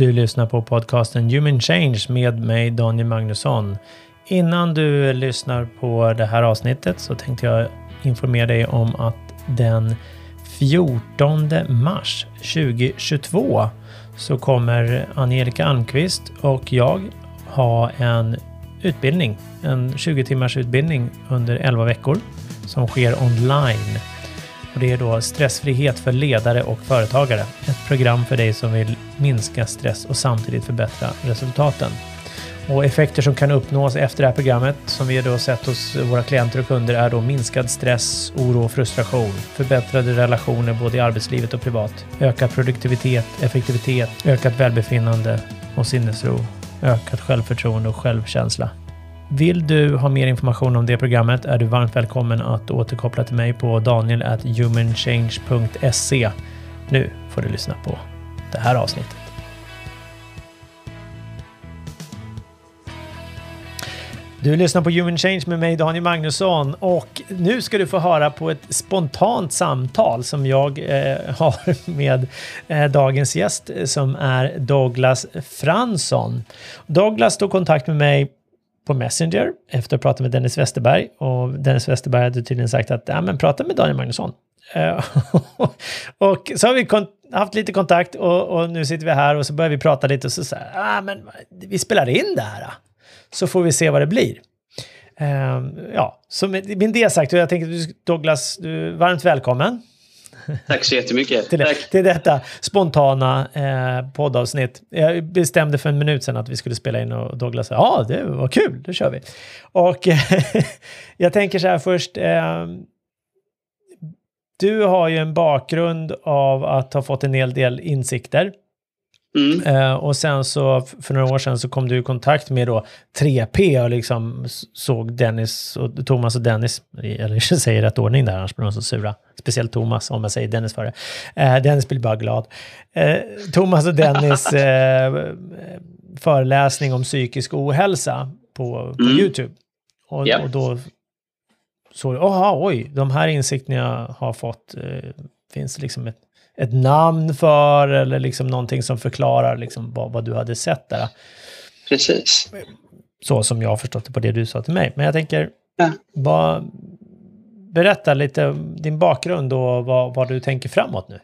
Du lyssnar på podcasten Human Change med mig Daniel Magnusson. Innan du lyssnar på det här avsnittet så tänkte jag informera dig om att den 14 mars 2022 så kommer Angelica Almqvist och jag ha en utbildning, en 20 timmars utbildning under 11 veckor som sker online. Och det är då stressfrihet för ledare och företagare. Ett program för dig som vill minska stress och samtidigt förbättra resultaten. Och effekter som kan uppnås efter det här programmet, som vi då sett hos våra klienter och kunder, är då minskad stress, oro och frustration, förbättrade relationer både i arbetslivet och privat, ökad produktivitet, effektivitet, ökat välbefinnande och sinnesro, ökat självförtroende och självkänsla. Vill du ha mer information om det programmet är du varmt välkommen att återkoppla till mig på daniel.humanchange.se. Nu får du lyssna på det här avsnittet. Du lyssnar på Human Change med mig Daniel Magnusson och nu ska du få höra på ett spontant samtal som jag eh, har med eh, dagens gäst som är Douglas Fransson. Douglas tog kontakt med mig på Messenger efter att ha pratat med Dennis Westerberg och Dennis Westerberg hade tydligen sagt att ja, men prata med Daniel Magnusson. Eh, och så har vi haft lite kontakt och, och, nu sitter vi här och så börjar vi prata lite och så säger ah, men vi spelar in det här så får vi se vad det blir. Uh, ja, så med, med det sagt, jag tänker Douglas, du är varmt välkommen. Tack så jättemycket. till, Tack. till detta spontana eh, poddavsnitt. Jag bestämde för en minut sedan att vi skulle spela in och Douglas sa ja, det var kul, då kör vi. Och jag tänker så här först. Eh, du har ju en bakgrund av att ha fått en hel del insikter Mm. Uh, och sen så för några år sedan så kom du i kontakt med då 3P och liksom såg Dennis och Thomas och Dennis, eller jag säger rätt ordning där, annars blir de så sura. Speciellt Thomas, om jag säger Dennis före. Uh, Dennis blir bara glad. Uh, Thomas och Dennis föreläsning om psykisk ohälsa på, på mm. YouTube. Och, yep. och då såg jag, oj, de här insikterna jag har fått, finns det liksom ett ett namn för eller liksom någonting som förklarar liksom vad, vad du hade sett där. Precis. Så som jag har förstått det på det du sa till mig. Men jag tänker, ja. vad, berätta lite din bakgrund och vad, vad du tänker framåt nu.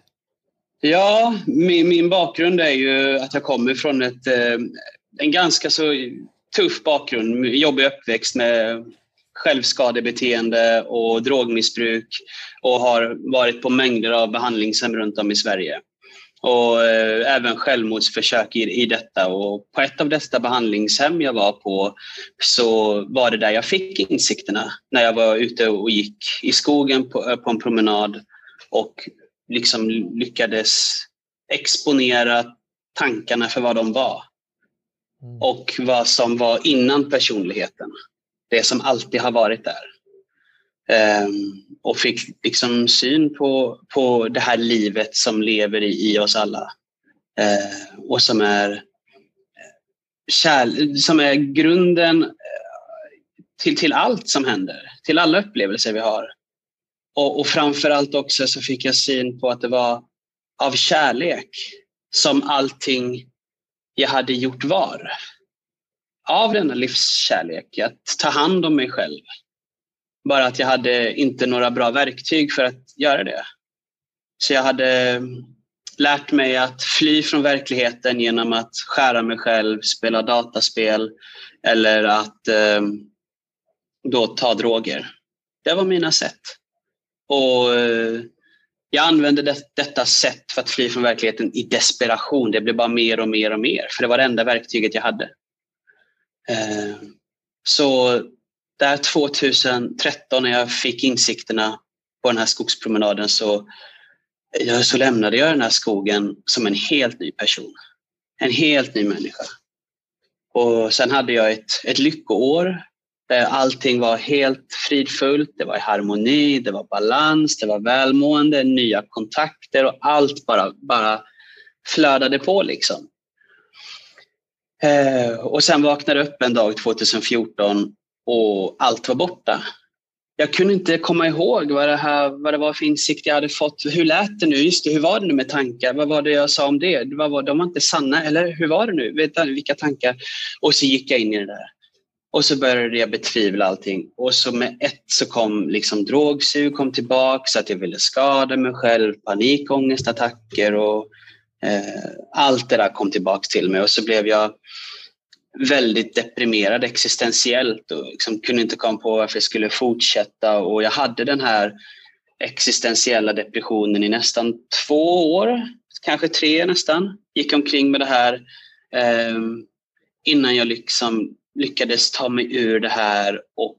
Ja, min, min bakgrund är ju att jag kommer från ett, eh, en ganska så tuff bakgrund. Jobbig uppväxt med självskadebeteende och drogmissbruk och har varit på mängder av behandlingshem runt om i Sverige. Och eh, även självmordsförsök i, i detta. Och på ett av dessa behandlingshem jag var på så var det där jag fick insikterna när jag var ute och gick i skogen på, eh, på en promenad och liksom lyckades exponera tankarna för vad de var. Mm. Och vad som var innan personligheten det som alltid har varit där. Um, och fick liksom syn på, på det här livet som lever i, i oss alla. Uh, och som är, kärl som är grunden eh, till, till allt som händer, till alla upplevelser vi har. Och, och framförallt också så fick jag syn på att det var av kärlek som allting jag hade gjort var av denna livskärlek, att ta hand om mig själv. Bara att jag hade inte några bra verktyg för att göra det. Så jag hade lärt mig att fly från verkligheten genom att skära mig själv, spela dataspel eller att eh, då ta droger. Det var mina sätt. Och eh, jag använde det, detta sätt för att fly från verkligheten i desperation. Det blev bara mer och mer och mer, för det var det enda verktyget jag hade. Eh, så där 2013 när jag fick insikterna på den här skogspromenaden så, så lämnade jag den här skogen som en helt ny person. En helt ny människa. Och sen hade jag ett, ett lyckoår där allting var helt fridfullt, det var i harmoni, det var balans, det var välmående, nya kontakter och allt bara, bara flödade på liksom. Eh, och sen vaknade jag upp en dag 2014 och allt var borta. jag kunde inte komma ihåg vad det, här, vad det var för insikt jag hade fått. Hur lät det nu? Just det, hur var det nu med tankar? Vad var det jag sa om det? Vad var, de var inte sanna, eller hur var det nu? Vet du, vilka tankar? Och så gick jag in i det där. Och så började jag betvivla allting. Och så med ett så kom liksom drogsug kom tillbaka, att jag ville skada mig själv, panikångestattacker och Eh, allt det där kom tillbaka till mig. Och så blev jag väldigt deprimerad existentiellt och liksom kunde inte komma på varför jag skulle fortsätta. Och jag hade den här existentiella depressionen i nästan två år, kanske tre nästan. Gick omkring med det här eh, innan jag liksom lyckades ta mig ur det här och,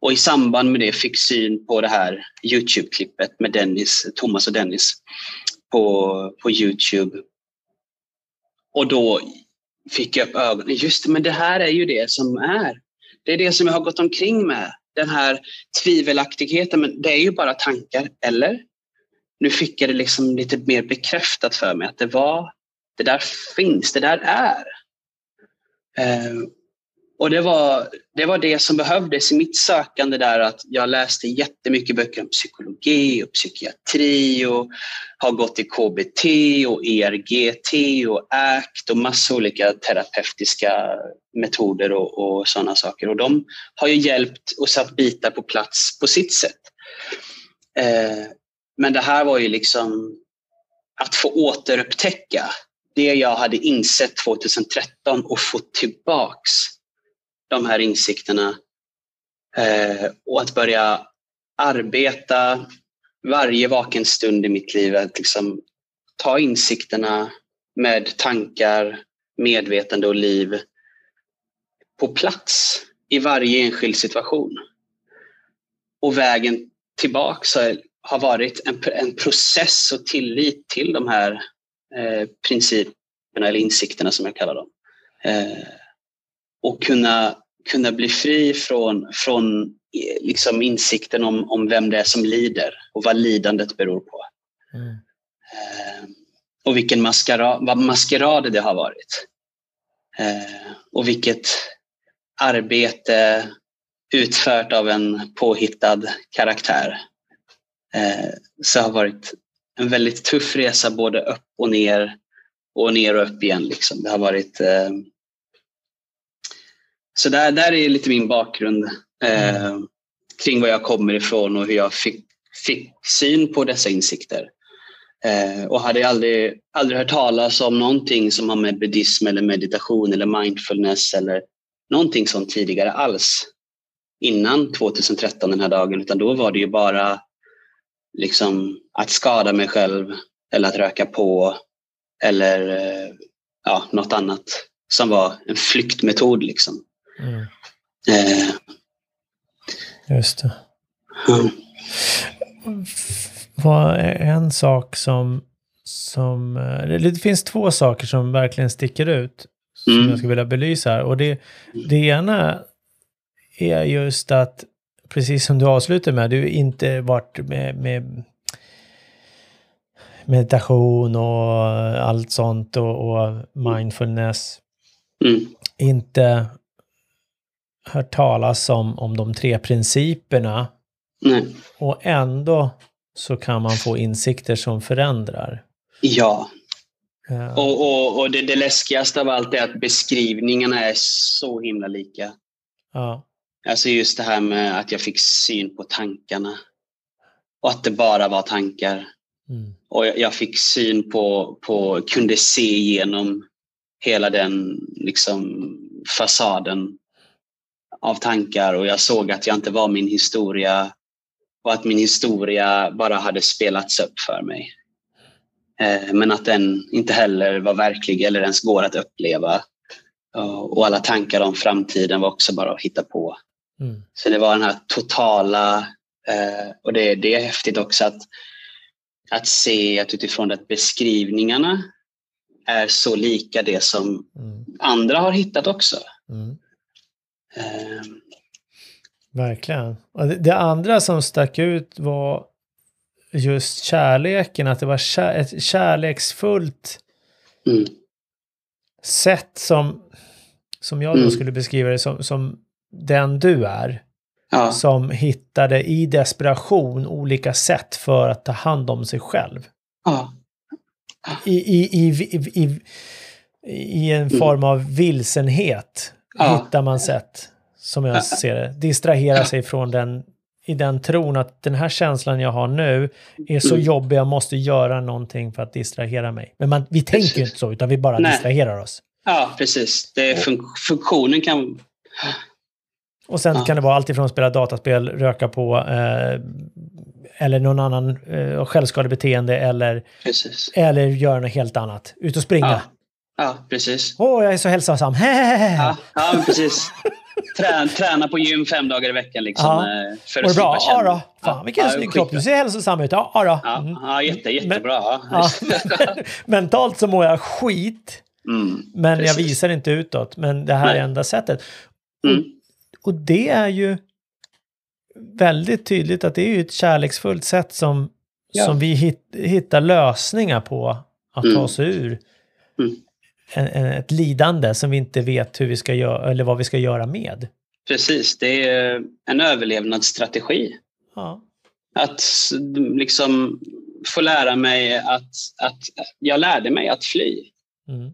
och i samband med det fick syn på det här Youtube-klippet med Dennis, Thomas och Dennis på, på Youtube. Och då fick jag upp ögonen. Just det, men det här är ju det som är. Det är det som jag har gått omkring med. Den här tvivelaktigheten, men det är ju bara tankar, eller? Nu fick jag det liksom lite mer bekräftat för mig att det var, det där finns, det där är. Eh, och det var, det var det som behövdes i mitt sökande där att jag läste jättemycket böcker om psykologi och psykiatri och har gått i KBT och ERGT och ACT och massa olika terapeutiska metoder och, och sådana saker. Och de har ju hjälpt och satt bitar på plats på sitt sätt. Eh, men det här var ju liksom att få återupptäcka det jag hade insett 2013 och få tillbaks de här insikterna eh, och att börja arbeta varje vaken stund i mitt liv. Att liksom ta insikterna med tankar, medvetande och liv på plats i varje enskild situation. Och vägen tillbaks har varit en, en process och tillit till de här eh, principerna eller insikterna som jag kallar dem. Eh, och kunna, kunna bli fri från, från liksom insikten om, om vem det är som lider och vad lidandet beror på. Mm. Eh, och vilken maskerad, vad maskerad det har varit. Eh, och vilket arbete utfört av en påhittad karaktär. Eh, så har varit en väldigt tuff resa både upp och ner och ner och upp igen. Liksom. Det har varit eh, så där, där är lite min bakgrund eh, kring var jag kommer ifrån och hur jag fick, fick syn på dessa insikter. Eh, och hade aldrig, aldrig hört talas om någonting som har med buddhism eller meditation eller mindfulness eller någonting sånt tidigare alls innan 2013 den här dagen utan då var det ju bara liksom att skada mig själv eller att röka på eller eh, ja, något annat som var en flyktmetod. Liksom. Mm. Eh. Just det. Mm. Vad är en sak som, som... Eh, det finns två saker som verkligen sticker ut som mm. jag skulle vilja belysa här. Och det, det ena är just att, precis som du avslutar med, du inte varit med, med meditation och allt sånt och, och mindfulness. Mm. Inte hört talas om, om de tre principerna. Nej. Och ändå så kan man få insikter som förändrar. Ja. ja. Och, och, och det, det läskigaste av allt är att beskrivningarna är så himla lika. Ja. Alltså just det här med att jag fick syn på tankarna. Och att det bara var tankar. Mm. Och jag, jag, fick syn på, på, kunde se igenom hela den liksom fasaden av tankar och jag såg att jag inte var min historia och att min historia bara hade spelats upp för mig. Eh, men att den inte heller var verklig eller ens går att uppleva. Och alla tankar om framtiden var också bara att hitta på. Mm. Så det var den här totala, eh, och det, det är häftigt också att, att se att utifrån att beskrivningarna är så lika det som mm. andra har hittat också. Mm. Um. Verkligen. Det, andra som stack ut var just kärleken, att det var kär, ett kärleksfullt mm. sätt som, som jag då mm. skulle beskriva det som, som den du är. Ja. som hittade i desperation olika sätt för att ta hand om sig själv. Ja. I, i, i, i, i, i en form av vilsenhet Mm. Ja. hittar man sätt, som jag ser det, distrahera sig från den i den tron att den här känslan jag har nu är så Mm. jobbig, jag måste göra någonting för att distrahera mig. Men man, vi tänker Precis. inte så, utan vi bara Nej. distraherar oss. ja, precis. Det fun funktionen kan... Och sen Ja. kan det vara allt ifrån att spela dataspel, röka på, eh, eller någon annan eh, självskadebeteende, eller, Precis. eller göra något helt annat. Ut och springa. Ja. Ja, precis. Åh, jag är så hälsosam. Ja, ja precis. Trä, träna på gym fem dagar i veckan liksom. Ja. eh, För det bra? Ja då. Fan, vilken ja, snygg kropp. Du ser hälsosam ut. Ja, då. Ja, Mm. ja jätte, jättebra. Ja. Mentalt så mår jag skit, Mm, men jag Precis. visar inte utåt. Men det här Nej. är enda sättet. mm, Och det är ju väldigt tydligt att det är ju ett kärleksfullt sätt som, Ja. som vi hit, hittar lösningar på att ta Mm. oss ur Mm. En, ett lidande som vi inte vet hur vi ska göra eller vad vi ska göra med. precis. Det är en överlevnadsstrategi. Ja. Att liksom få lära mig att, att... Jag lärde mig att fly. Mm.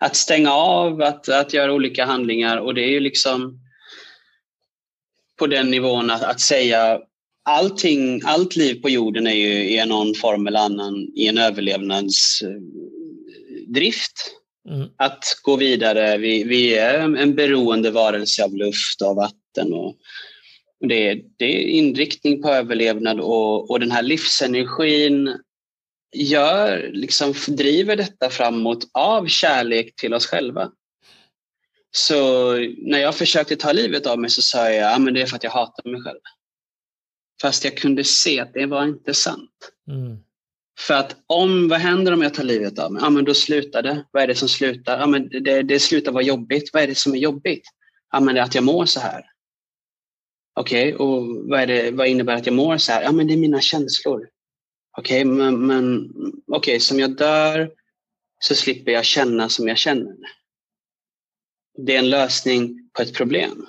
Att stänga av, att, att göra olika handlingar. Och det är ju liksom på den nivån att, att säga allting, allt liv på jorden är ju i någon form eller annan i en överlevnadsdrift. Mm. Att gå vidare. Vi, vi är en beroende varelse av luft och vatten. Och det, det är inriktning på överlevnad och, och den här livsenergin gör, liksom driver detta framåt av kärlek till oss själva. Så när jag försökte ta livet av mig så sa jag att det är för att jag hatar mig själv. Fast jag kunde se att det var inte sant. Mm. För att om, vad händer om jag tar livet av mig? Ja, men då slutar det. Vad är det som slutar? Ja, men det, det slutar vara jobbigt. Vad är det som är jobbigt? Ja, men det är att jag mår så här. Okej, och vad, är det, vad innebär att jag mår så här? Ja, men det är mina känslor. Okej, men, men okej, som jag dör så slipper jag känna som jag känner. Det är en lösning på ett problem.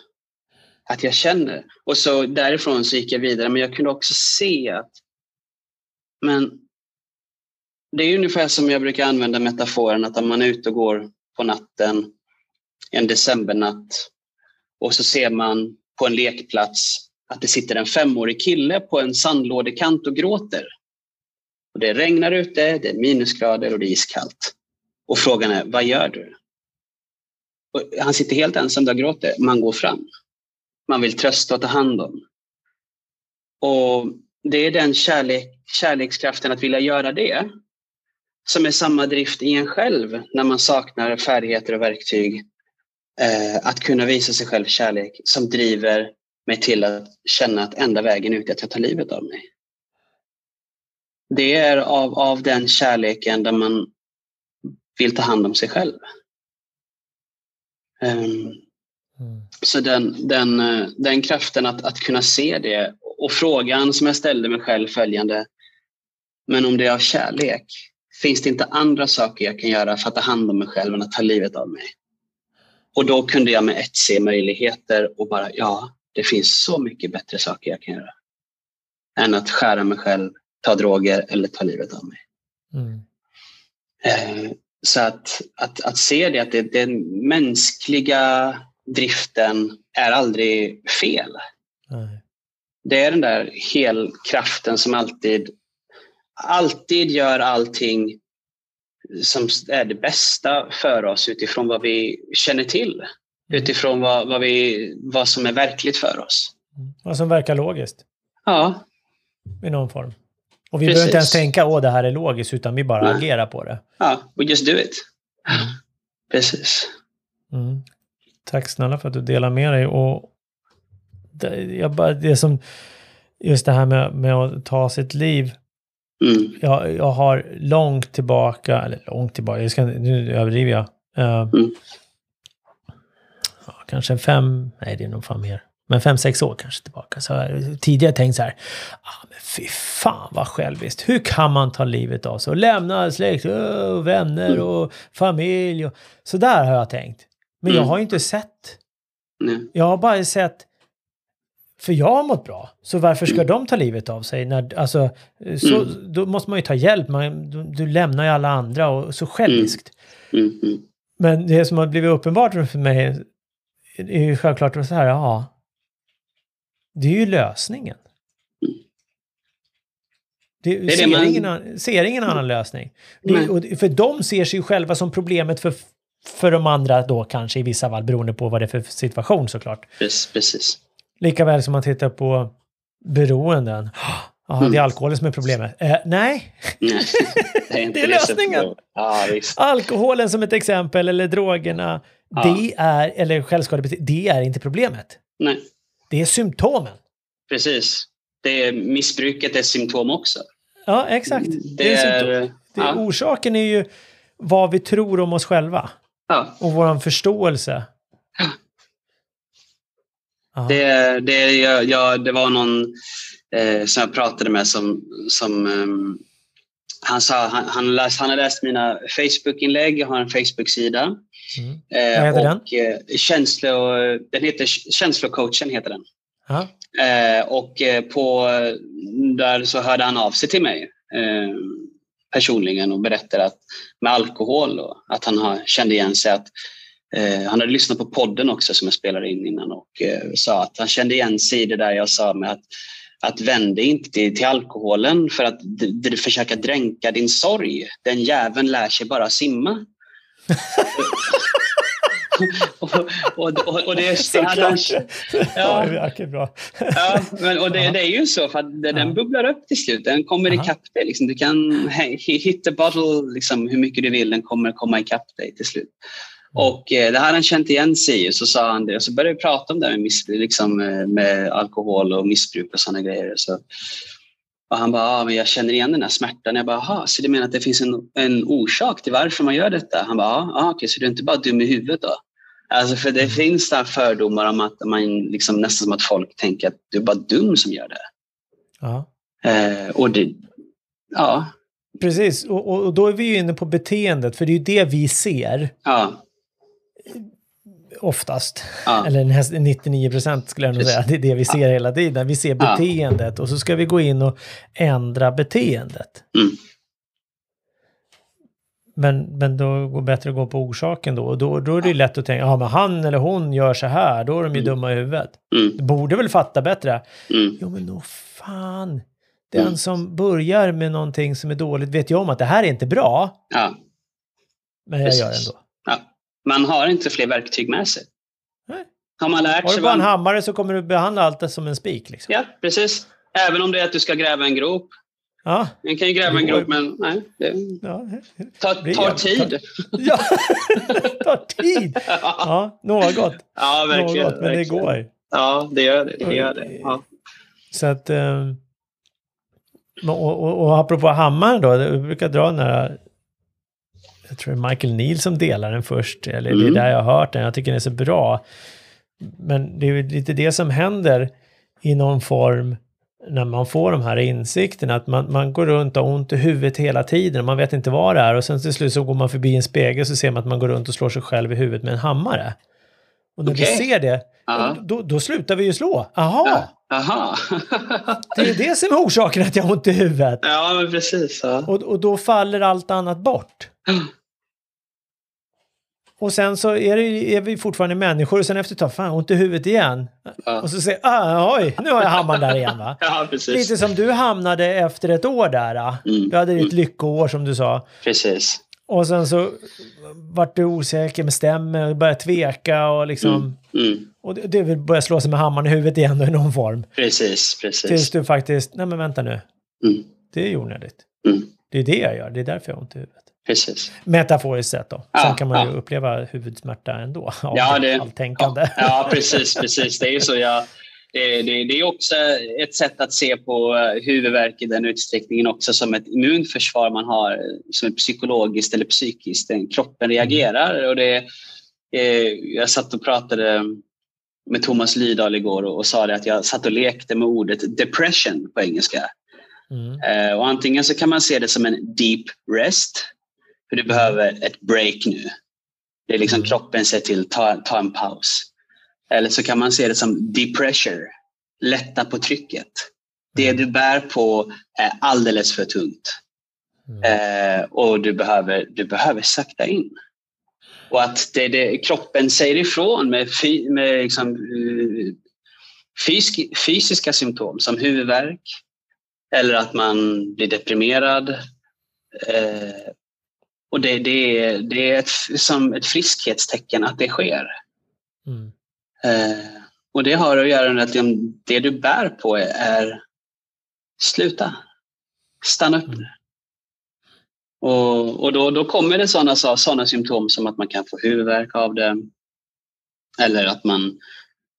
Att jag känner. Och så därifrån så gick jag vidare, men jag kunde också se att men det är ungefär som jag brukar använda metaforen att om man är ute och går på natten en decembernatt och så ser man på en lekplats att det sitter en femårig kille på en sandlådekant och gråter. Och det regnar ute, det är minusgrader och det är iskallt. Och frågan är, vad gör du? Och han sitter helt ensam där och gråter. Man går fram. Man vill trösta och ta hand om. Och det är den kärlek, kärlekskraften att vilja göra det som är samma drift i en själv när man saknar färdigheter och verktyg. Eh, att kunna visa sig själv kärlek som driver mig till att känna att enda vägen ut är att jag tar livet av mig. Det är av, av den kärleken där man vill ta hand om sig själv. Um, Mm. så den, den, eh, den kraften att, att kunna se det och frågan som jag ställde mig själv följande. Men om det är av kärlek, finns det inte andra saker jag kan göra för att ta hand om mig själv än att ta livet av mig? Och då kunde jag med ett se möjligheter och bara, ja, det finns så mycket bättre saker jag kan göra. Än att skära mig själv, ta droger eller ta livet av mig. Mm. Eh, Så att, att, att se det, att det, den mänskliga driften är aldrig fel. Nej. Det är den där helkraften som alltid, alltid gör allting som är det bästa för oss utifrån vad vi känner till. Utifrån vad, vad, vi, vad som är verkligt för oss. Mm. Vad som verkar logiskt Ja, i någon form. Och vi Precis. behöver inte ens tänka åh det här är logiskt, utan vi bara Nej. agerar på det. ja we just do it. Precis. Mm. Tack snälla för att du delar med dig. Och det, jag bara, det som, just det här med, med att ta sitt liv. Mm. Jag, jag har långt tillbaka, eller långt tillbaka, jag ska, nu överdriver jag. Eh, Mm. ja, kanske fem, nej det är nog fan mer. Men fem, sex år kanske tillbaka. Så jag tidigare tänkt så här, ah, men fy fan vad själviskt. Hur kan man ta livet av sig och lämna släkt och vänner Mm. och familj och så där har jag tänkt. Men jag Mm. har ju inte sett Nej. jag har bara sett för jag har mått bra. Så varför ska de ta livet av sig? När, alltså, så, Mm. Då måste man ju ta hjälp. Man, du, du lämnar ju alla andra och så själviskt. Mm, mm. Men det som har blivit uppenbart för mig är ju självklart så här, ja. Det är ju lösningen. Det, det ser, man- ingen, ser ingen annan lösning. Det, för de ser sig själva som problemet för, för de andra då kanske i vissa fall beroende på vad det är för situation såklart. Precis. precis. Likaväl som man tittar på beroenden. Ja, det är Mm. alkoholen som är problemet. Eh, nej, det är, Det är lösningen. alkoholen som ett exempel eller drogerna. Det är, eller självskadebeteende, det är inte problemet. Nej, Det är symptomen. precis. Det är, missbruket är ett symptom också. Ja, exakt. Det, Det är är... symptom. Det, ja, Orsaken är ju vad vi tror om oss själva och vår förståelse. Det, det, jag, jag, det var någon eh, som jag pratade med som, som ehm, han sa han, han, läst, han har läst mina Facebook-inlägg, jag har en Facebook-sida. Mm. Eh, Vad heter och, eh, känslo, den heter Känslocoachen heter den. Eh, och eh, på, där så hörde han av sig till mig eh, personligen och berättade att med alkohol och att han har, kände igen sig att han hade lyssnat på podden också som jag spelade in innan och eh, sa att han kände igen sig i det där jag sa med att att vända inte till, till alkoholen för att d- d- försöka dränka din sorg. Den jäveln lär sig bara simma. och, och, och, och det, det hade han. Ja. Ja, bra. Ja, men, och det, det är ju så för att den, Ja. bubblar upp till slut. Den kommer Aha. ikapp dig. Liksom. Du kan he- hit the bottle liksom, hur mycket du vill. Den kommer komma ikapp dig till slut. Mm. Och eh, det här han känt igen sig i. Så sa han det. Och så började vi prata om det med, missbruk, liksom, eh, med alkohol och missbruk och sådana grejer. Så, och han bara, ah, men jag känner igen den här smärtan. Jag bara, aha, så du menar att det finns en, en orsak till varför man gör detta? Han bara, ah, okej, så du är inte bara dum i huvudet då? Alltså för det finns där fördomar om att man liksom nästan som att folk tänker att du är bara dum som gör det. Ja. Eh, och det, ja, Precis, och, och då är vi ju inne på beteendet, för det är ju det vi ser ja, oftast. ja, Eller nästan 99 procent skulle jag nog säga. Det är det vi ser hela tiden. Vi ser Ja. beteendet och så ska vi gå in och ändra beteendet. Mm. Men, men då går det bättre att gå på orsaken då. Och då, då är det lätt att tänka, ja men han eller hon gör så här, då är de ju Mm. dumma i huvudet. mm, borde väl fatta bättre. mm, Jo men då fan. Den Mm. som börjar med någonting som är dåligt vet ju om att det här är inte bra. ja, Men jag gör det Precis. ändå. Man har inte fler verktyg med sig. Nej. Har man lärt Har sig... du bara en hammare så kommer du behandla allt det som en spik. Liksom. Ja, precis. Även om det är att du ska gräva en grop. Ja. Man kan ju gräva en Det grop, men nej, det Ja. tar, Det tar tid. ja. det tar tid. Ja, något. Ja, verkligen. något, men det verkligen. går. Ja, det gör det. det, gör det. Ja. Så att... Eh, och, och, och apropå hammaren då, jag brukar dra den här... Jag tror det är Michael Neal som delar den först, eller det är Mm. där jag har hört den. Jag tycker den är så bra. Men det är lite det som händer i någon form när man får de här insikterna, att man, man går runt och har ont i huvudet hela tiden och man vet inte vad det är och sen till slut så går man förbi en spegel så ser man att man går runt och slår sig själv i huvudet med en hammare. Och när vi Okej. ser det, Ja. då, då slutar vi ju slå. Aha! Aha. Det är det som är orsaken att jag har ont i huvudet. ja, men precis. Ja. Och, och då faller allt annat bort. Och sen så är, det, är vi fortfarande människor och sen efter ett tag, fan ont i huvudet igen. Ja. Och så säger ah, oj, nu har jag hammaren där igen va. ja, precis. Lite som du hamnade efter ett år där. ah. Mm. Du hade ditt lyckoår som du sa. Precis. Och sen så vart du osäker med stämmer och började tveka och liksom... Mm. Och det- det vill börja slå sig med hammaren i huvudet igen i någon form. Precis, Tills precis. du faktiskt, nej men vänta nu. Mm. Det är onödigt. Mm. Det är det jag gör, det är därför jag har ont i huvudet. Precis. Metaforiskt sett då. Ja, Sen kan man ju ja. uppleva huvudsmärta ändå. Av Ja, det, det- alltänkande. Ja, ja, precis, precis. Det är ju så. Jag, det, det, det är också ett sätt att se på eh, huvudvärk i den utsträckningen också som ett immunförsvar man har eh, som är psykologiskt eller psykiskt. Kroppen reagerar. Och det, eh, jag satt och pratade med Thomas Lydahl igår och, och sa det att jag satt och lekte med ordet depression på engelska. Mm. Och antingen så kan man se det som en deep rest, för du behöver ett break nu. Det är liksom Mm. kroppen säger till, ta, ta en paus. Eller så kan man se det som deep pressure. lätta på trycket. Det du bär på är alldeles för tungt. Mm. Eh, och du behöver, du behöver sakta in. Och att det, det, kroppen säger ifrån med, fy, med liksom, eh, fysisk, fysiska symptom som huvudvärk eller att man blir deprimerad. Eh, och det, det, det är ett, som ett friskhetstecken att det sker. Mm. Eh, och det har att göra med att det du bär på är sluta, stanna upp. Mm. Och, och då, då kommer det sådana såna symptom som att man kan få huvudvärk av det. Eller att man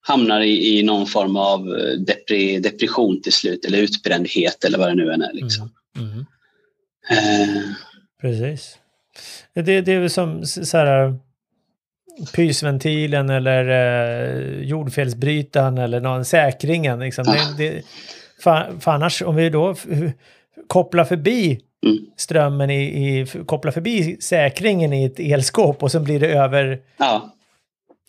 hamnar i, i någon form av depri, depression till slut eller utbrändhet eller vad det nu än är. Liksom. Mm. Mm. Eh, Precis. Det, det är väl som så här pysventilen eller eh, jordfelsbrytaren eller någon säkringen. Liksom. Ah. Det, det, för, för annars om vi då kopplar förbi Mm. strömmen i, i kopplar förbi säkringen i ett elskåp och sen blir det över ja,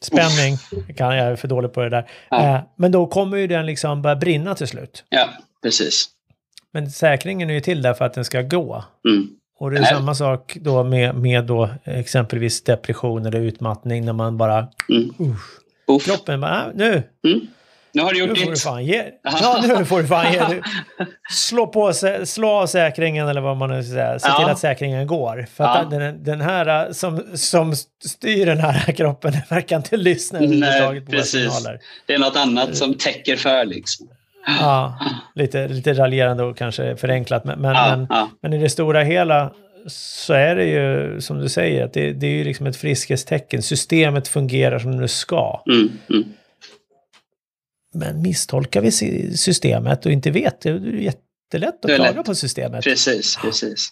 spänning. Kan jag är för dålig på det där. Ja. Eh, men då kommer ju den liksom börja brinna till slut. ja, precis. Men säkringen är ju till där för att den ska gå. Mm. Och det är Nej. samma sak då med, med då exempelvis depression eller utmattning när man bara Mm. usch, Uff. kroppen bara, ah, nu, Mm. Nu har du nu gjort får du ditt. ge Ja, nu får du fan ge. Slå, på, slå av säkringen eller vad man nu ska säga. Se Ja. till att säkringen går. För att Ja. den, den här som, som styr den här kroppen den verkar inte lyssna Nej, överhuvudtaget på precis. signaler. Det är något annat som täcker för. Liksom. Ja, lite, lite raljerande och kanske förenklat. Men, men, Ja, men, ja, men i det stora hela så är det ju som du säger, att det, det är ju liksom ett friskhetstecken. Systemet fungerar som det ska. mm, mm. Men misstolkar vi sy- systemet och inte vet, det är jättelätt att klaga på systemet. Precis, precis.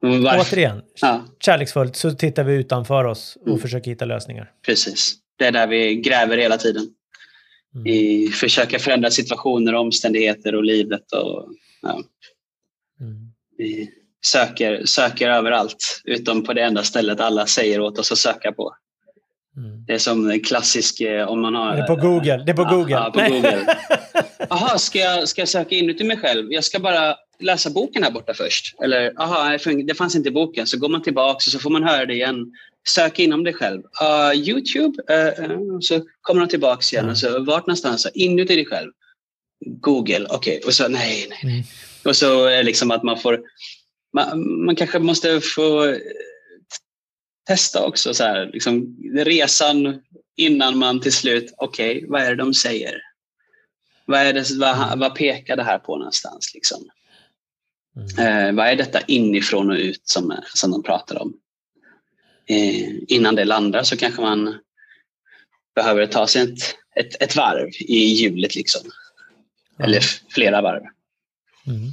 Varför- Återigen, Ja, kärleksfullt så tittar vi utanför oss och Mm. försöker hitta lösningar. precis. Det är där vi gräver hela tiden. Mm. Vi försöker förändra situationer, omständigheter och livet. Och, ja, Mm. vi söker, söker överallt, utom på det enda stället alla säger åt oss att söka på. Mm. Det är som en klassisk... eh, Om man har, Det är på Google. Det är på Ja, Google. ja, på. Google. Jaha, ska jag, ska jag söka inuti mig själv? Jag ska bara läsa boken här borta först. Eller, aha, det fanns inte i boken. Så går man tillbaka och så får man höra det igen. Sök inom dig själv. Uh, Youtube. Uh, uh, så kommer man tillbaka igen. Ja. Och så, vart någonstans? Inuti dig själv. Google. Okej. Och så nej, nej. Mm. Och så är det liksom att man får... Man, man kanske måste få testa också. Så här, liksom, resan innan man till slut, okej, vad är det de säger? Vad, är det, vad, vad pekar det här på någonstans? Liksom? Mm. Eh, vad är detta inifrån och ut som, som de pratar om? Eh, innan det landar så kanske man behöver ta sig ett, ett, ett varv i hjulet. Liksom. Ja. Eller flera varv. Mm.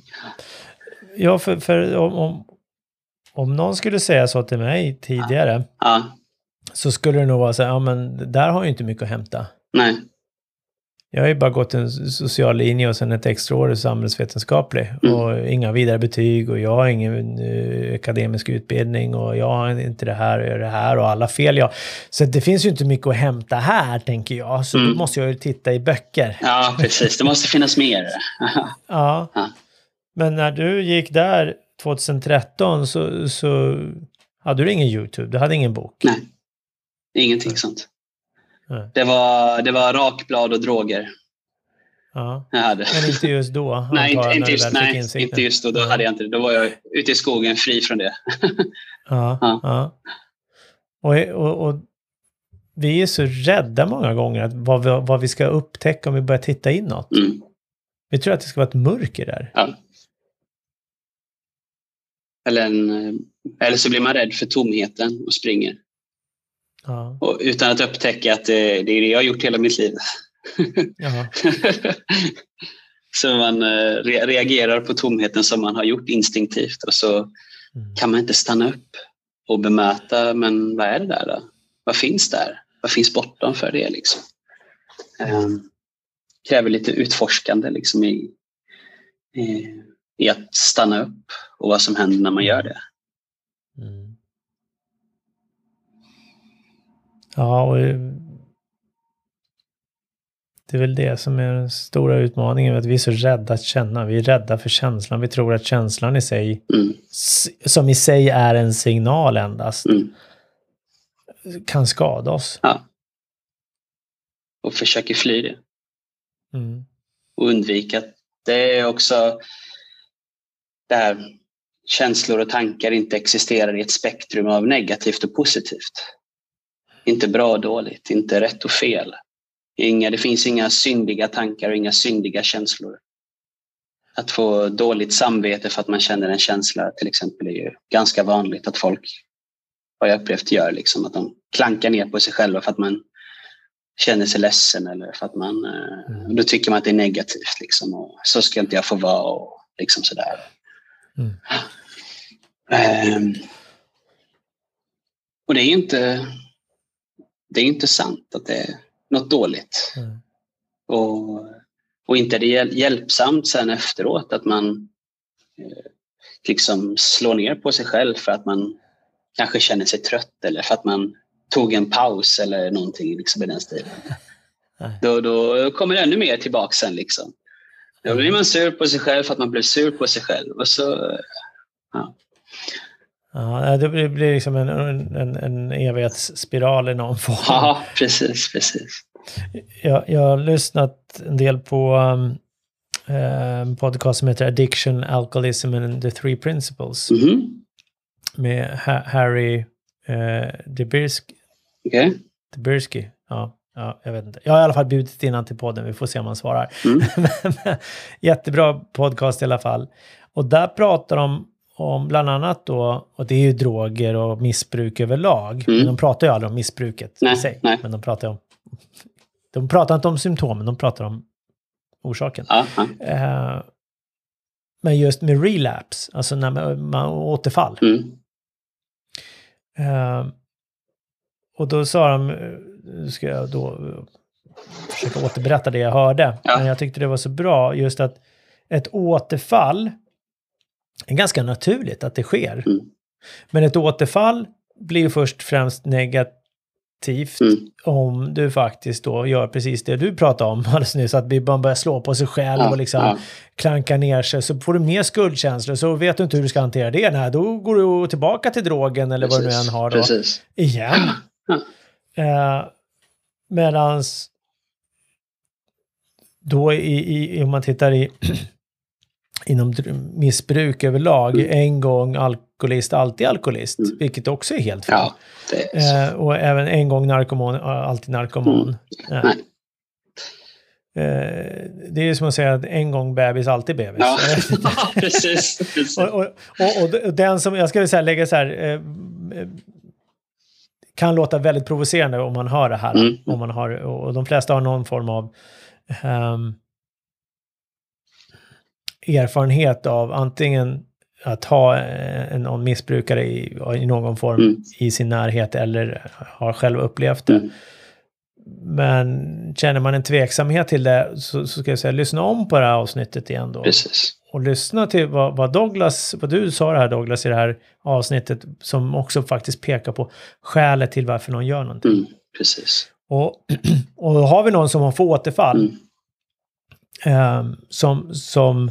Ja, för, för om, om, om någon skulle säga så till mig tidigare Ja, så skulle det nog vara så här, ja men där har jag inte mycket att hämta. nej. Jag har ju bara gått en social linje och sen ett extra år samhällsvetenskaplig. Mm. Och inga vidare betyg och jag har ingen eh, akademisk utbildning och jag har inte det här och har det här och alla fel jag Så det finns ju inte mycket att hämta här, tänker jag. Så då Mm. måste jag ju titta i böcker. Ja, precis. Det måste finnas mer. Ja. Ja. Men när du gick där 2013 så, så hade du ingen YouTube, du hade ingen bok. Nej, ingenting sånt. Nej. Det var, det var rakblad och droger Ja. jag hade. Men inte just då, Nej, inte, inte just, nej inte just då. Då hade jag inte. Då var jag ute i skogen fri från det. Ja, Ja. ja. Och, och, och vi är så rädda många gånger att vad vi, vad vi ska upptäcka om vi börjar titta inåt. Mm. Vi tror att det ska vara ett mörker där. Ja. Eller, en, eller så blir man rädd för tomheten och springer. Ja, Och utan att upptäcka att det, är det jag har gjort hela mitt liv. så man eh, re, reagerar på tomheten som man har gjort instinktivt och så mm. kan man inte stanna upp och bemöta, men vad är det där då? Vad finns där? Vad finns bortom för det? Liksom? Um, kräver lite utforskande liksom, i, i, i att stanna upp och vad som händer när man gör det. Mm. Ja, och Det är väl det som är den stora utmaningen, att vi är så rädda att känna. Vi är rädda för känslan. Vi tror att känslan i sig, Mm. som i sig är en signal endast, Mm. kan skada oss. Ja. Och försöker fly det. Mm. och undvika. Det är också där känslor och tankar inte existerar i ett spektrum av negativt och positivt. Inte bra och dåligt, inte rätt och fel. Inga, det finns inga syndiga tankar och inga syndiga känslor. Att få dåligt samvete för att man känner en känsla till exempel är ju ganska vanligt att folk, har jag upplevt, gör. Liksom, att de klankar ner på sig själva för att man känner sig ledsen eller för att man... eh, Mm. Då tycker man att det är negativt. Liksom, och så ska inte jag få vara och liksom sådär. Mm. Ehm, och det är inte... Det är inte sant att det är något dåligt. Mm. Och, och inte är det hjäl- hjälpsamt sen efteråt att man eh, liksom slår ner på sig själv för att man kanske känner sig trött eller för att man tog en paus eller någonting liksom i den stilen. Då, då kommer det ännu mer tillbaka sen. Liksom. Då blir man sur på sig själv för att man blev sur på sig själv. Och så, Ja, det blir blir liksom en, en, en evighetsspiral i någon form. ja, precis, precis. Jag, jag har lyssnat en del på um, eh, en podcast som heter Addiction, Alcoholism and the Three Principles Mhm, med ha Harry eh, Debirski. okej. Debirski. Ja, ja, jag vet inte. Jag har i alla fall bjudit in till podden. Vi får se om han svarar. Mm. Jättebra podcast i alla fall. Och där pratar de om bland annat då, och det är ju droger och missbruk överlag. Mm. Men de pratar ju aldrig om missbruket Nej, i sig. nej. Men de pratar om... De pratar inte om symptomen, de pratar om orsaken. Ja, ja. Eh, men just med relapse, alltså när man, man återfall. Mm. Eh, och då sa de, eh, nu ska jag då eh, försöka återberätta det jag hörde, Ja. men jag tyckte det var så bra just att ett återfall är ganska naturligt att det sker. Mm. Men ett återfall blir först främst negativt Mm. om du faktiskt då gör precis det du pratade om alldeles nyss, att man börjar slå på sig själv Ja, och liksom ja. klankar ner sig, så får du mer skuldkänslor, så vet du inte hur du ska hantera det. Nej, då går du tillbaka till drogen eller vad du Precis, än har då, Precis. igen. Ja. Eh, medans då i, i, om man tittar i inom missbruk överlag, Mm. en gång alkoholist, alltid alkoholist, Mm. vilket också är helt fel. Ja, är. Eh, och även en gång narkoman, alltid narkoman. Eh, Nej. eh, det är som att säga att en gång bebis, alltid bebis. Ja, Eh, precis. precis. och, och, och, och den som, jag skulle säga lägga så här, eh, eh, kan låta väldigt provocerande om man hör det här. Mm. Om man har, och de flesta har någon form av ehm, erfarenhet av antingen att ha eh, en, någon missbrukare i, i någon form Mm. i sin närhet eller har själv upplevt det. Mm. Men känner man en tveksamhet till det så, så ska jag säga lyssna om på det här avsnittet igen då. Precis. Och lyssna till vad, vad Douglas, vad du sa det här Douglas i det här avsnittet som också faktiskt pekar på skälet till varför någon gör någonting. Mm. Precis. Och, och har vi någon som har fått återfall Ehm, som, som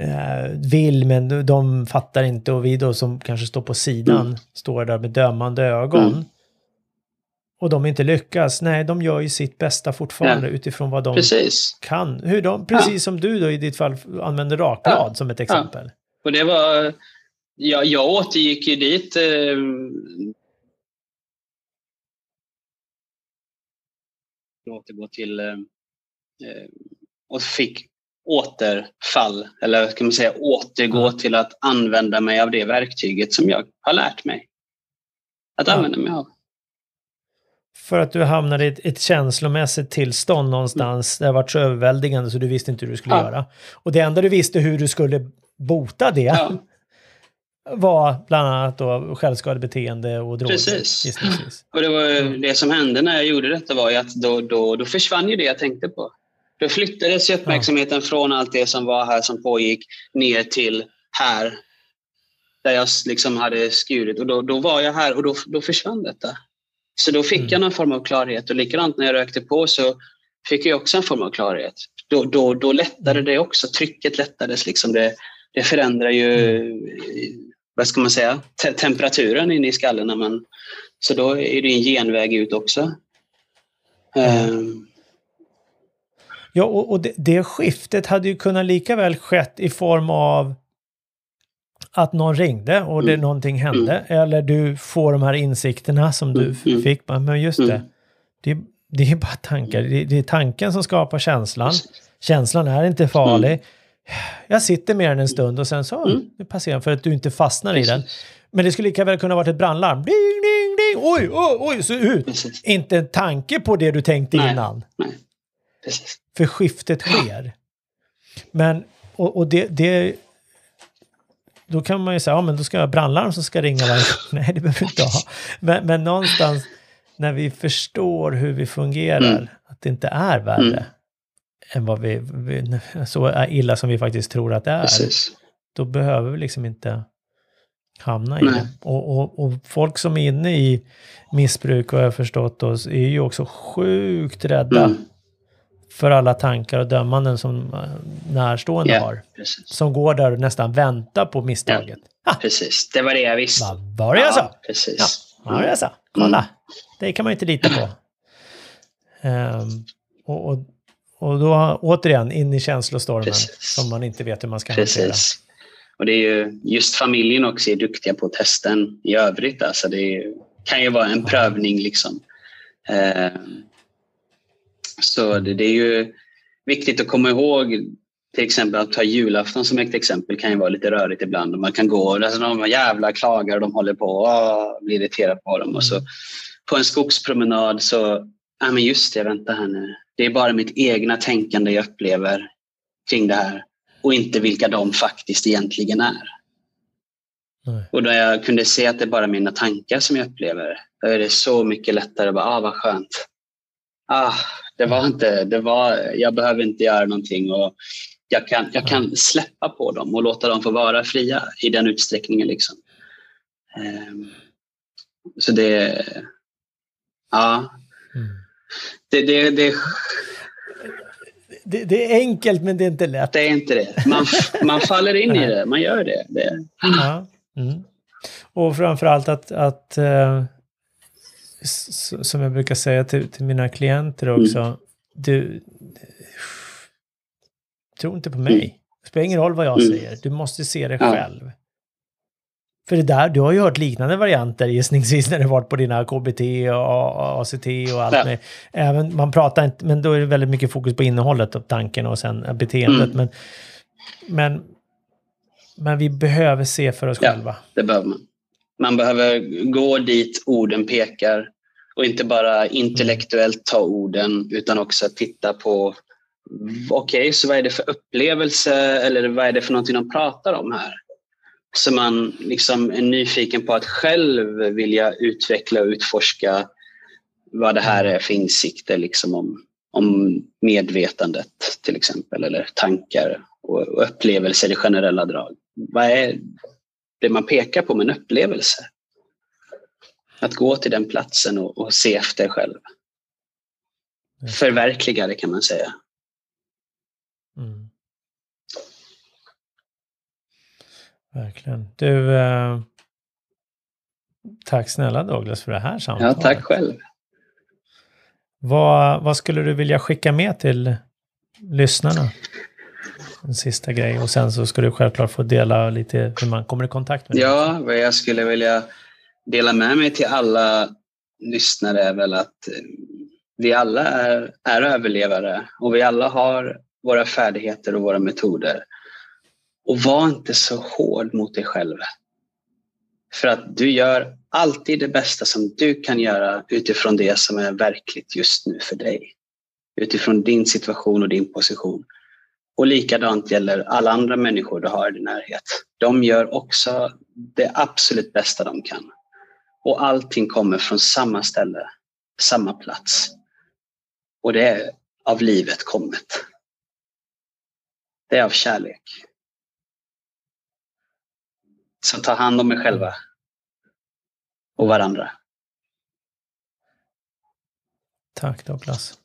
eh, vill men de fattar inte och vi då som kanske står på sidan Mm. står där med dömande ögon. Mm. Och de inte lyckas, nej de gör ju sitt bästa fortfarande Ja. utifrån vad de Precis. kan. Hur de, precis som du då i ditt fall använder rakblad Ja. som ett exempel. Och det var... Ja, jag återgick ju dit eh, återgå till eh, eh, och fick återfall, eller kan man säga återgå till att använda mig av det verktyget som jag har lärt mig. Att Ja. använda mig av. För att du hamnade i ett, ett känslomässigt tillstånd någonstans. Det har varit så överväldigande så du visste inte hur du skulle Ja. göra. Och det enda du visste hur du skulle bota det Ja, var bland annat då självskadebeteende och droger. Precis. gissningsvis. och det, var, Mm. det som hände när jag gjorde detta var ju att då, då, då försvann ju det jag tänkte på. Då flyttades ju uppmärksamheten från allt det som var här som pågick ner till här. Där jag liksom hade skurit och då, då var jag här och då, då försvann detta. Så då fick Mm. jag någon form av klarhet och likadant när jag rökte på så fick jag också en form av klarhet. Då, då, då lättade det också, trycket lättades. Liksom det, det förändrar ju, vad ska man säga, te temperaturen inne i skallen. Man, så då är det en genväg ut också. Mm. Ja, och, och det, det, skiftet hade ju kunnat lika väl skett i form av att någon ringde och det, mm. någonting hände. Mm. Eller du får de här insikterna som du mm. fick. Men just det, mm. det, det är bara tankar. Det, det, är tanken som skapar känslan. Känslan är inte farlig. Mm. Jag sitter med den en stund och sen så mm. passerar för att du inte fastnar i den. Men det skulle lika väl kunna varit ett brandlarm. Ding, ding, ding! Oj, oj, oj, så ut! Inte en tanke på det du tänkte Nej. innan. Nej. För skiftet sker. Men, och, och det, det, då kan man ju säga, ja men då ska jag ha brandlarm som ska ringa varje Nej, det behöver du inte ha. Men, men någonstans när vi förstår hur vi fungerar, mm. att det inte är värre mm. än vad vi, vi, så illa som vi faktiskt tror att det är. Precis. Då behöver vi liksom inte hamna i det. Och, och, och, folk som är inne i missbruk, har jag förstått, oss, är ju också sjukt rädda mm. För alla tankar och dömanden som eh, närstående ja, har. Precis. Som går där och nästan väntar på misstaget. Ja, precis, det var det jag visste. Vad var det jag sa? Precis. Ja, vad var det jag sa? Kolla, mm. det kan man ju inte lita på. Um, och, och, och då återigen in i känslostormen precis. som man inte vet hur man ska precis. hantera. Och det är ju just familjen också är duktiga på testen i övrigt. Alltså det är, kan ju vara en prövning liksom. Eh, så det, det, är ju viktigt att komma ihåg till exempel att ta julafton som ett exempel kan ju vara lite rörigt ibland. Och man kan gå och alltså, de jävla klagar och de håller på och blir irriterad på dem. Och så på en skogspromenad så, ja men just det, vänta här nu. Det är bara mitt egna tänkande jag upplever kring det här och inte vilka de faktiskt egentligen är. Nej. Och då jag kunde se att det är bara mina tankar som jag upplever, då är det så mycket lättare. Bara, ah, vad skönt. Ah, det var inte, det var, jag behöver inte göra någonting och jag kan, jag kan släppa på dem och låta dem få vara fria i den utsträckningen. Liksom. Um, så det, ja. Mm. Det, det, det, det, det, är enkelt men det är inte lätt. Det är inte det. Man, man faller in i det, man gör det. det. Ja. Mm. Och framförallt att, att uh, som jag brukar säga till, till mina klienter mm. också, mm. du, tro inte på mig. Mm. Det spelar ingen roll vad jag mm. säger, du måste se det själv. För det där, du har ju hört liknande varianter gissningsvis när det varit på dina KBT och ACT och allt. Ja. Med. Även, man pratar inte, men då är det väldigt mycket fokus på innehållet och tanken och sen beteendet. Mm. Men, men, men vi behöver se för oss ja, själva. det behöver man. Man behöver gå dit orden pekar och inte bara intellektuellt ta orden utan också titta på okej, okay, så vad är det för upplevelse eller vad är det för någonting de pratar om här? Så man liksom är nyfiken på att själv vilja utveckla och utforska vad det här är för insikter liksom om, om medvetandet till exempel, eller tankar och, och upplevelser i generella drag. Vad är det man pekar på med en upplevelse? Att gå till den platsen och, och se efter själv. Förverkliga det kan man säga. Mm. Verkligen. Du, eh, tack snälla Douglas för det här samtalet. Ja, tack själv. Vad, vad skulle du vilja skicka med till lyssnarna? En sista grej. Och sen så ska du självklart få dela lite hur man kommer i kontakt med dig. Ja, vad jag skulle vilja dela med mig till alla lyssnare är väl att eh, vi alla är, är överlevare och vi alla har våra färdigheter och våra metoder. Och var inte så hård mot dig själv. För att du gör alltid det bästa som du kan göra utifrån det som är verkligt just nu för dig. Utifrån din situation och din position. Och likadant gäller alla andra människor du har i din närhet. De gör också det absolut bästa de kan. Och allting kommer från samma ställe, samma plats. Och det är av livet kommet. Det är av kärlek. Så ta hand om er själva och varandra. Tack Douglas.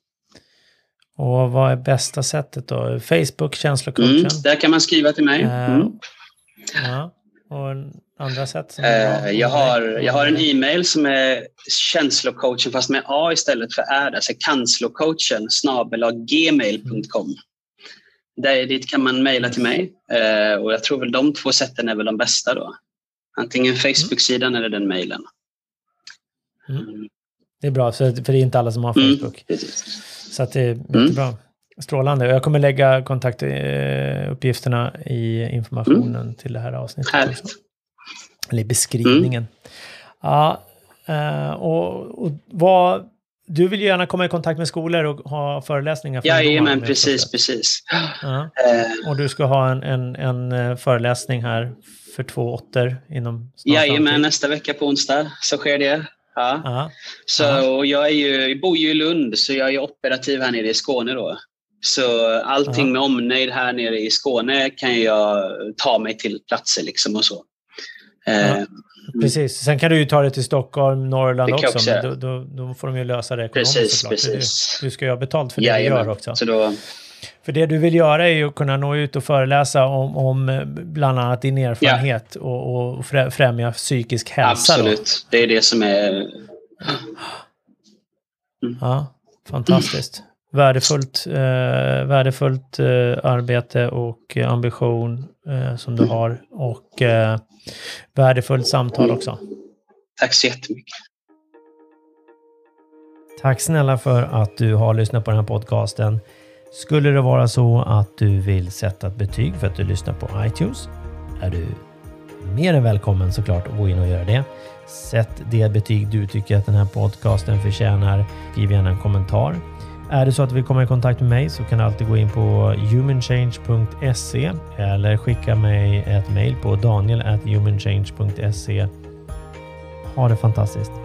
Och vad är bästa sättet då? Facebook, känslocoachen? Mm, där kan man skriva till mig. Eh, mm. Ja. Och andra sätt? Eh, jag, har, jag har en e-mail som är känslocoachen fast med A istället för Ä. Alltså kanslocoachen gmail.com. Där, dit kan man mejla till mig eh, och jag tror väl de två sätten är väl de bästa då. Antingen Facebook-sidan eller den mejlen. Mm. Det är bra, för det är inte alla som har mm, Facebook. Mm, så att det är jättebra. Mm. Strålande. Jag kommer lägga kontaktuppgifterna i informationen mm. till det här avsnittet. Härligt. Eller i beskrivningen. Ja, eh, och, och vad, du vill ju gärna komma i kontakt med skolor och ha föreläsningar för Jajamän, precis, precis. Ja. Uh, och du ska ha en, en, en eh, föreläsning här för två åttor inom Jajamän, nästa vecka på onsdag så sker det. Ja. Uh, så, jag, är ju, jag bor ju i Lund, så jag är operativ här nere i Skåne då. Så allting med omnejd här nere i Skåne kan jag ta mig till platser liksom och så. Uh, Precis. Sen kan du ju ta det till Stockholm, Norrland också. också. Men då, då, då, får de ju lösa det ekonomiskt precis, såklart. Precis. Du, du, ska ju ha betalt för det Jajamän. du gör också. Så då... För det du vill göra är ju att kunna nå ut och föreläsa om, om bland annat din erfarenhet ja. och, och främja psykisk hälsa. Absolut, då. det är det som är... Mm. Ja, fantastiskt. Värdefullt, eh, värdefullt eh, arbete och ambition eh, som du har. Och eh, värdefullt samtal också. Tack så jättemycket. Tack snälla för att du har lyssnat på den här podcasten. Skulle det vara så att du vill sätta ett betyg för att du lyssnar på iTunes är du mer än välkommen såklart att gå in och göra det. Sätt det betyg du tycker att den här podcasten förtjänar. Skriv gärna en kommentar. Är det så att du vill komma i kontakt med mig så kan du alltid gå in på humanchange.se eller skicka mig ett mejl på daniel.humanchange.se. Ha det fantastiskt!